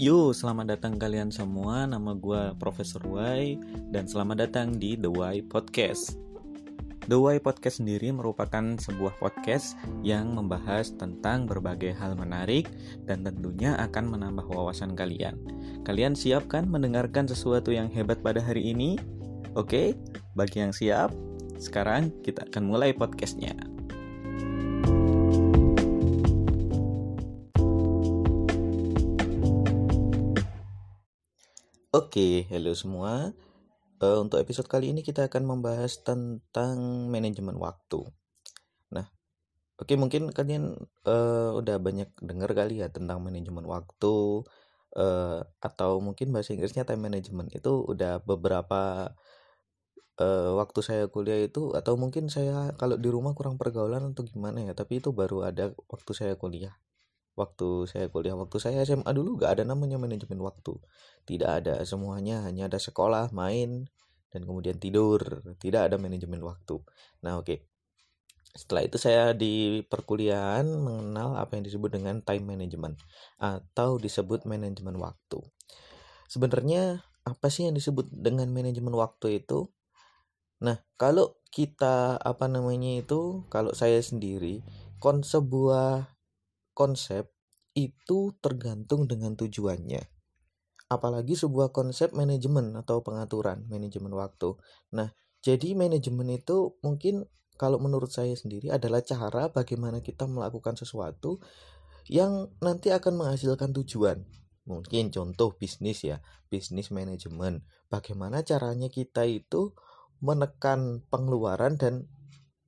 Yo, selamat datang kalian semua. Nama gue Profesor Y dan selamat datang di The Y Podcast. The Y Podcast sendiri merupakan sebuah podcast yang membahas tentang berbagai hal menarik dan tentunya akan menambah wawasan kalian. Kalian siap kan mendengarkan sesuatu yang hebat pada hari ini? Oke, bagi yang siap, sekarang kita akan mulai podcastnya. Oke, halo semua. Uh, untuk episode kali ini kita akan membahas tentang manajemen waktu. Nah, oke mungkin kalian uh, udah banyak dengar kali ya tentang manajemen waktu uh, atau mungkin bahasa Inggrisnya time management itu udah beberapa uh, waktu saya kuliah itu atau mungkin saya kalau di rumah kurang pergaulan atau gimana ya, tapi itu baru ada waktu saya kuliah waktu saya kuliah. Waktu saya SMA dulu gak ada namanya manajemen waktu. Tidak ada semuanya hanya ada sekolah main dan kemudian tidur. Tidak ada manajemen waktu. Nah oke. Okay. setelah itu saya di perkuliahan mengenal apa yang disebut dengan time management atau disebut manajemen waktu. Sebenarnya apa sih yang disebut dengan manajemen waktu itu? Nah kalau kita apa namanya itu kalau saya sendiri kon sebuah konsep itu tergantung dengan tujuannya. Apalagi sebuah konsep manajemen atau pengaturan manajemen waktu. Nah, jadi manajemen itu mungkin kalau menurut saya sendiri adalah cara bagaimana kita melakukan sesuatu yang nanti akan menghasilkan tujuan. Mungkin contoh bisnis ya, bisnis manajemen. Bagaimana caranya kita itu menekan pengeluaran dan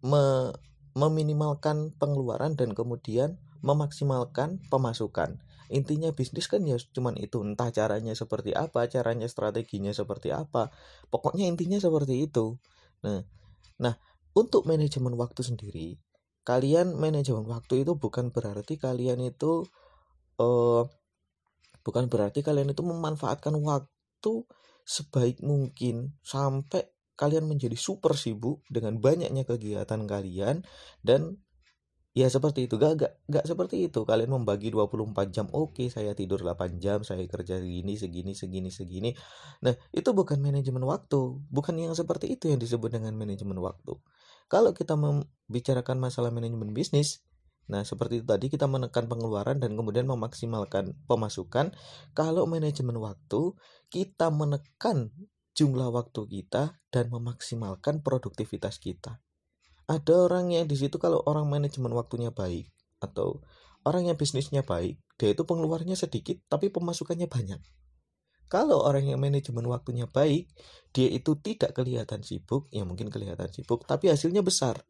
me meminimalkan pengeluaran dan kemudian memaksimalkan pemasukan. Intinya bisnis kan ya cuman itu, entah caranya seperti apa, caranya strateginya seperti apa. Pokoknya intinya seperti itu. Nah, nah untuk manajemen waktu sendiri, kalian manajemen waktu itu bukan berarti kalian itu uh, bukan berarti kalian itu memanfaatkan waktu sebaik mungkin sampai kalian menjadi super sibuk dengan banyaknya kegiatan kalian dan Ya seperti itu, gak, gak, gak seperti itu. Kalian membagi 24 jam, oke saya tidur 8 jam, saya kerja segini, segini, segini, segini. Nah, itu bukan manajemen waktu. Bukan yang seperti itu yang disebut dengan manajemen waktu. Kalau kita membicarakan masalah manajemen bisnis, nah seperti itu tadi kita menekan pengeluaran dan kemudian memaksimalkan pemasukan. Kalau manajemen waktu, kita menekan jumlah waktu kita dan memaksimalkan produktivitas kita ada orang yang di situ kalau orang manajemen waktunya baik atau orang yang bisnisnya baik dia itu pengeluarannya sedikit tapi pemasukannya banyak. Kalau orang yang manajemen waktunya baik dia itu tidak kelihatan sibuk ya mungkin kelihatan sibuk tapi hasilnya besar.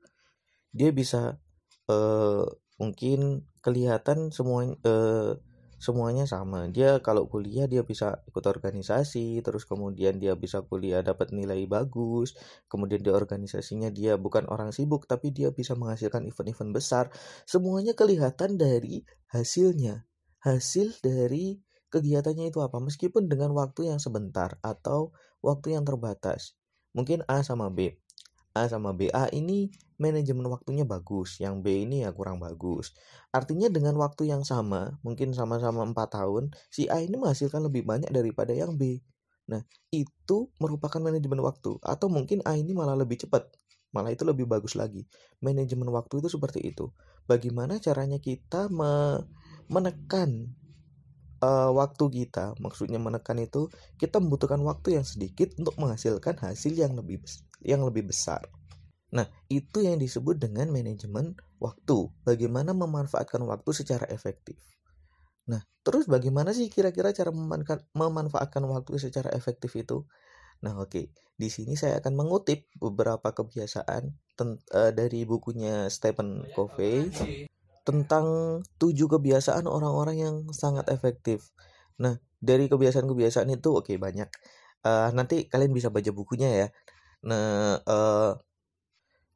Dia bisa uh, mungkin kelihatan semua uh, semuanya sama. Dia kalau kuliah dia bisa ikut organisasi terus kemudian dia bisa kuliah dapat nilai bagus kemudian di organisasinya dia bukan orang sibuk tapi dia bisa menghasilkan event-event besar. Semuanya kelihatan dari hasilnya. Hasil dari kegiatannya itu apa? Meskipun dengan waktu yang sebentar atau waktu yang terbatas. Mungkin A sama B A sama B. A ini manajemen waktunya bagus, yang B ini ya kurang bagus. Artinya dengan waktu yang sama, mungkin sama-sama 4 tahun, si A ini menghasilkan lebih banyak daripada yang B. Nah, itu merupakan manajemen waktu. Atau mungkin A ini malah lebih cepat. Malah itu lebih bagus lagi. Manajemen waktu itu seperti itu. Bagaimana caranya kita me menekan uh, waktu kita, maksudnya menekan itu kita membutuhkan waktu yang sedikit untuk menghasilkan hasil yang lebih yang lebih besar. Nah, itu yang disebut dengan manajemen waktu. Bagaimana memanfaatkan waktu secara efektif. Nah, terus bagaimana sih kira-kira cara memanfaatkan waktu secara efektif itu? Nah, oke. Okay. Di sini saya akan mengutip beberapa kebiasaan uh, dari bukunya Stephen Covey tentang tujuh kebiasaan orang-orang yang sangat efektif. Nah, dari kebiasaan-kebiasaan itu oke okay, banyak. Uh, nanti kalian bisa baca bukunya ya. Nah, uh,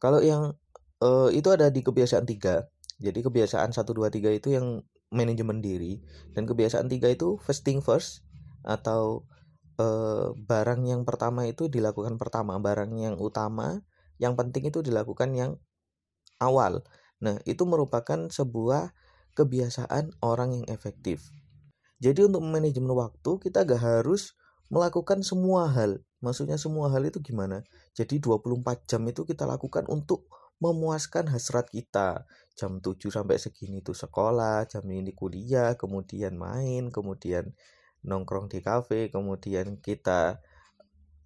kalau yang uh, itu ada di kebiasaan tiga. Jadi kebiasaan satu dua tiga itu yang manajemen diri dan kebiasaan tiga itu first thing first atau uh, barang yang pertama itu dilakukan pertama, barang yang utama, yang penting itu dilakukan yang awal. Nah, itu merupakan sebuah kebiasaan orang yang efektif. Jadi untuk manajemen waktu kita gak harus melakukan semua hal. Maksudnya semua hal itu gimana? Jadi 24 jam itu kita lakukan untuk memuaskan hasrat kita. Jam 7 sampai segini itu sekolah, jam ini kuliah, kemudian main, kemudian nongkrong di kafe, kemudian kita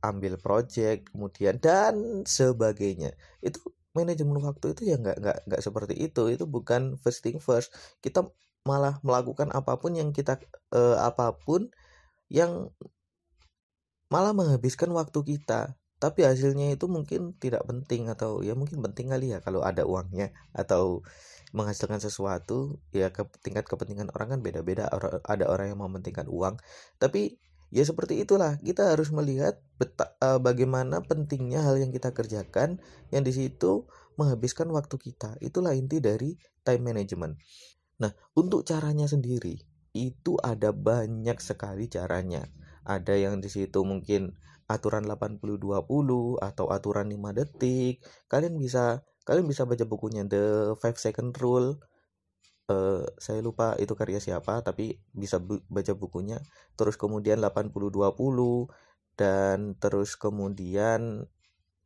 ambil project, kemudian dan sebagainya. Itu manajemen waktu itu ya nggak nggak nggak seperti itu. Itu bukan first thing first. Kita malah melakukan apa pun yang kita uh, apa pun yang malah menghabiskan waktu kita. Tapi hasilnya itu mungkin tidak penting atau ya mungkin penting kali ya kalau ada uangnya atau menghasilkan sesuatu. Ya ke tingkat kepentingan orang kan beda-beda ada orang yang mementingkan uang. Tapi ya seperti itulah kita harus melihat uh, bagaimana pentingnya hal yang kita kerjakan yang di situ menghabiskan waktu kita. Itulah inti dari time management. Nah, untuk caranya sendiri itu ada banyak sekali caranya. Ada yang di situ mungkin aturan 80-20 atau aturan 5 detik. Kalian bisa kalian bisa baca bukunya The 5 Second Rule. Uh, saya lupa itu karya siapa tapi bisa bu baca bukunya. Terus kemudian 80-20 dan terus kemudian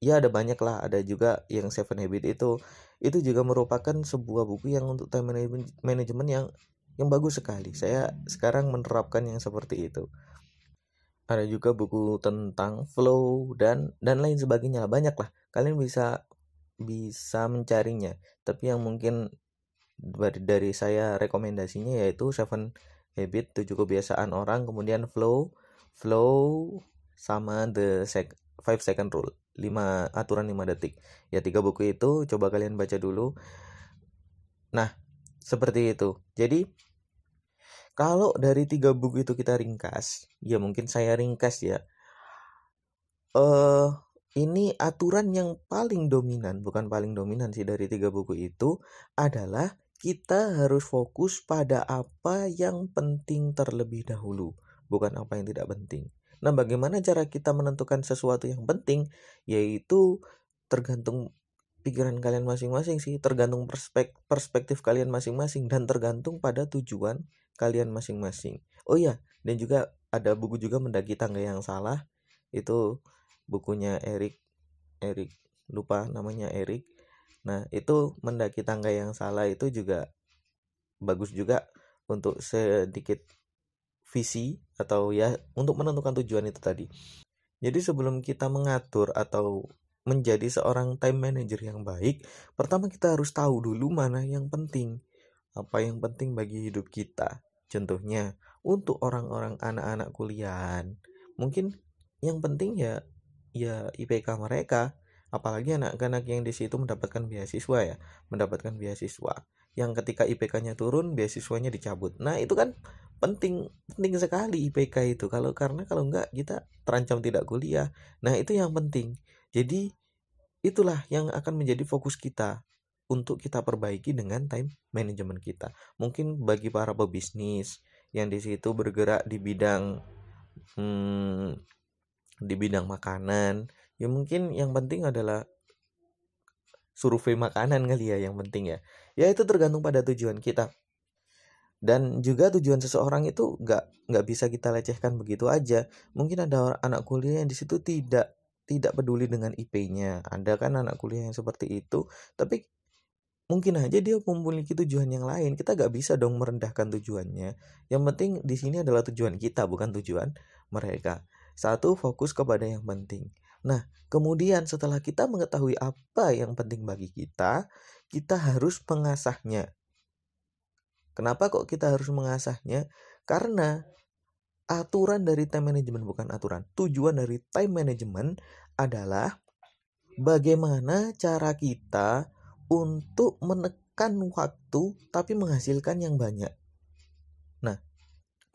ya ada banyak lah ada juga yang Seven Habit itu itu juga merupakan sebuah buku yang untuk time management yang yang bagus sekali saya sekarang menerapkan yang seperti itu ada juga buku tentang flow dan dan lain sebagainya banyak lah kalian bisa bisa mencarinya tapi yang mungkin dari, saya rekomendasinya yaitu Seven Habit tujuh kebiasaan orang kemudian flow flow sama the sec, five second rule 5 aturan 5 detik. Ya tiga buku itu coba kalian baca dulu. Nah, seperti itu. Jadi kalau dari tiga buku itu kita ringkas, ya mungkin saya ringkas ya. Uh, ini aturan yang paling dominan, bukan paling dominan sih dari tiga buku itu adalah kita harus fokus pada apa yang penting terlebih dahulu, bukan apa yang tidak penting. Nah, bagaimana cara kita menentukan sesuatu yang penting? Yaitu tergantung pikiran kalian masing-masing sih, tergantung perspektif, perspektif kalian masing-masing dan tergantung pada tujuan kalian masing-masing. Oh iya, dan juga ada buku juga mendaki tangga yang salah. Itu bukunya Erik Erik lupa namanya Erik. Nah, itu mendaki tangga yang salah itu juga bagus juga untuk sedikit visi atau ya untuk menentukan tujuan itu tadi. Jadi sebelum kita mengatur atau menjadi seorang time manager yang baik, pertama kita harus tahu dulu mana yang penting. Apa yang penting bagi hidup kita. Contohnya, untuk orang-orang anak-anak kuliahan, mungkin yang penting ya ya IPK mereka, apalagi anak-anak yang di situ mendapatkan beasiswa ya, mendapatkan beasiswa. Yang ketika IPK-nya turun, beasiswanya dicabut. Nah, itu kan penting penting sekali IPK itu kalau karena kalau enggak kita terancam tidak kuliah nah itu yang penting jadi itulah yang akan menjadi fokus kita untuk kita perbaiki dengan time management kita. Mungkin bagi para pebisnis yang di situ bergerak di bidang hmm, di bidang makanan ya mungkin yang penting adalah survei makanan kali ya yang penting ya. Ya itu tergantung pada tujuan kita. Dan juga tujuan seseorang itu nggak nggak bisa kita lecehkan begitu aja. Mungkin ada anak kuliah yang di situ tidak tidak peduli dengan IP-nya ada kan anak kuliah yang seperti itu tapi mungkin aja dia memiliki tujuan yang lain. Kita nggak bisa dong merendahkan tujuannya. Yang penting di sini adalah tujuan kita bukan tujuan mereka. Satu fokus kepada yang penting. Nah kemudian setelah kita mengetahui apa yang penting bagi kita kita harus mengasahnya. Kenapa kok kita harus mengasahnya? Karena aturan dari time management bukan aturan. Tujuan dari time management adalah bagaimana cara kita untuk menekan waktu tapi menghasilkan yang banyak. Nah,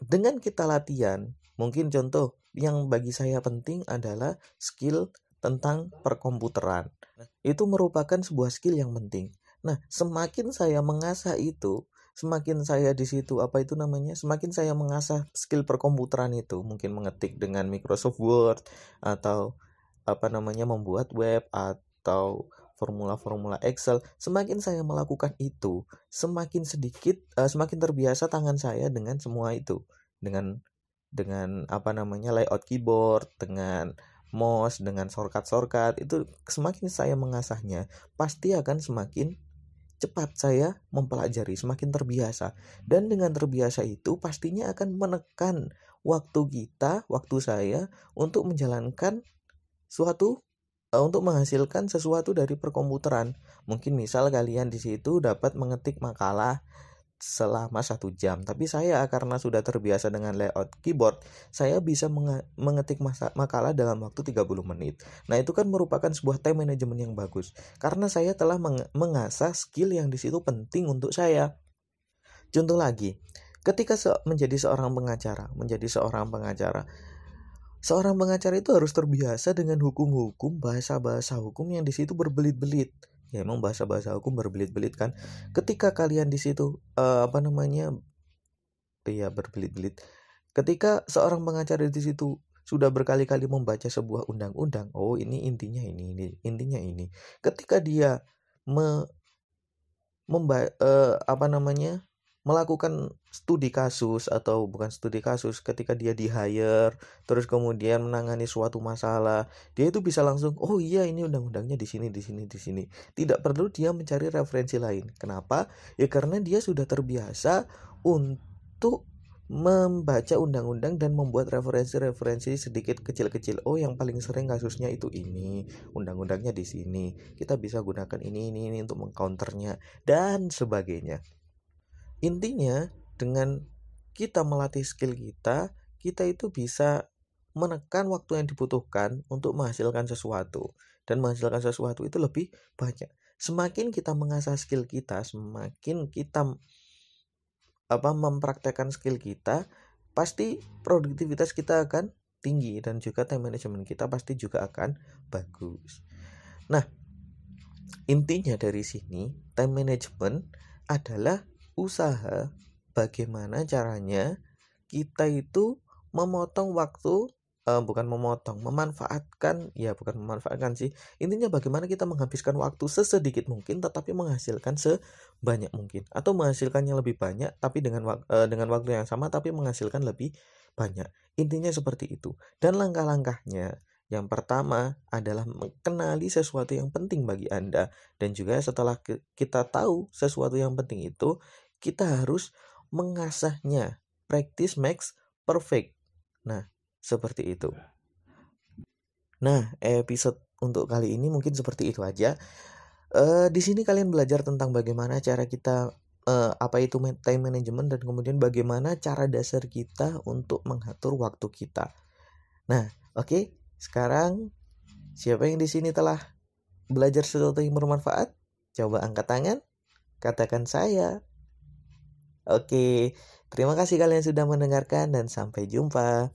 dengan kita latihan, mungkin contoh yang bagi saya penting adalah skill tentang perkomputeran. Nah, itu merupakan sebuah skill yang penting. Nah, semakin saya mengasah itu, semakin saya di situ apa itu namanya semakin saya mengasah skill perkomputeran itu mungkin mengetik dengan Microsoft Word atau apa namanya membuat web atau formula-formula Excel semakin saya melakukan itu semakin sedikit uh, semakin terbiasa tangan saya dengan semua itu. Dengan dengan apa namanya layout keyboard dengan mouse dengan shortcut-shortcut itu semakin saya mengasahnya pasti akan semakin cepat saya mempelajari semakin terbiasa. Dan dengan terbiasa itu pastinya akan menekan waktu kita waktu saya untuk menjalankan suatu uh, untuk menghasilkan sesuatu dari perkomputeran. Mungkin misal kalian di situ dapat mengetik makalah selama satu jam. Tapi saya karena sudah terbiasa dengan layout keyboard saya bisa mengetik makalah dalam waktu 30 menit. Nah itu kan merupakan sebuah time management yang bagus. Karena saya telah meng mengasah skill yang di situ penting untuk saya. Contoh lagi ketika se menjadi seorang pengacara menjadi seorang pengacara. Seorang pengacara itu harus terbiasa dengan hukum-hukum bahasa-bahasa hukum yang di situ berbelit-belit ya emang bahasa-bahasa hukum berbelit-belit kan. Ketika kalian di situ uh, apa namanya ya berbelit-belit. Ketika seorang pengacara di situ sudah berkali-kali membaca sebuah undang-undang oh ini intinya ini ini intinya ini. Ketika dia me memba uh, apa namanya melakukan studi kasus atau bukan studi kasus ketika dia di hire terus kemudian menangani suatu masalah dia itu bisa langsung oh iya ini undang-undangnya di sini di sini di sini tidak perlu dia mencari referensi lain kenapa ya karena dia sudah terbiasa untuk membaca undang-undang dan membuat referensi-referensi sedikit kecil-kecil. Oh, yang paling sering kasusnya itu ini, undang-undangnya di sini. Kita bisa gunakan ini ini ini untuk mengcounternya dan sebagainya. Intinya dengan kita melatih skill kita, kita itu bisa menekan waktu yang dibutuhkan untuk menghasilkan sesuatu dan menghasilkan sesuatu itu lebih banyak. Semakin kita mengasah skill kita, semakin kita apa mempraktekkan skill kita, pasti produktivitas kita akan tinggi dan juga time management kita pasti juga akan bagus. Nah, intinya dari sini time management adalah usaha bagaimana caranya kita itu memotong waktu uh, bukan memotong, memanfaatkan ya bukan memanfaatkan sih. Intinya bagaimana kita menghabiskan waktu sesedikit mungkin tetapi menghasilkan sebanyak mungkin atau menghasilkan yang lebih banyak tapi dengan uh, dengan waktu yang sama tapi menghasilkan lebih banyak. Intinya seperti itu. Dan langkah-langkahnya yang pertama adalah mengenali sesuatu yang penting bagi Anda dan juga setelah kita tahu sesuatu yang penting itu, kita harus mengasahnya. Practice makes perfect. Nah, seperti itu. Nah, episode untuk kali ini mungkin seperti itu aja. Uh, di sini kalian belajar tentang bagaimana cara kita uh, apa itu time management dan kemudian bagaimana cara dasar kita untuk mengatur waktu kita. Nah, oke, okay, sekarang siapa yang di sini telah belajar sesuatu yang bermanfaat? Coba angkat tangan, katakan saya. Oke, terima kasih kalian sudah mendengarkan dan sampai jumpa.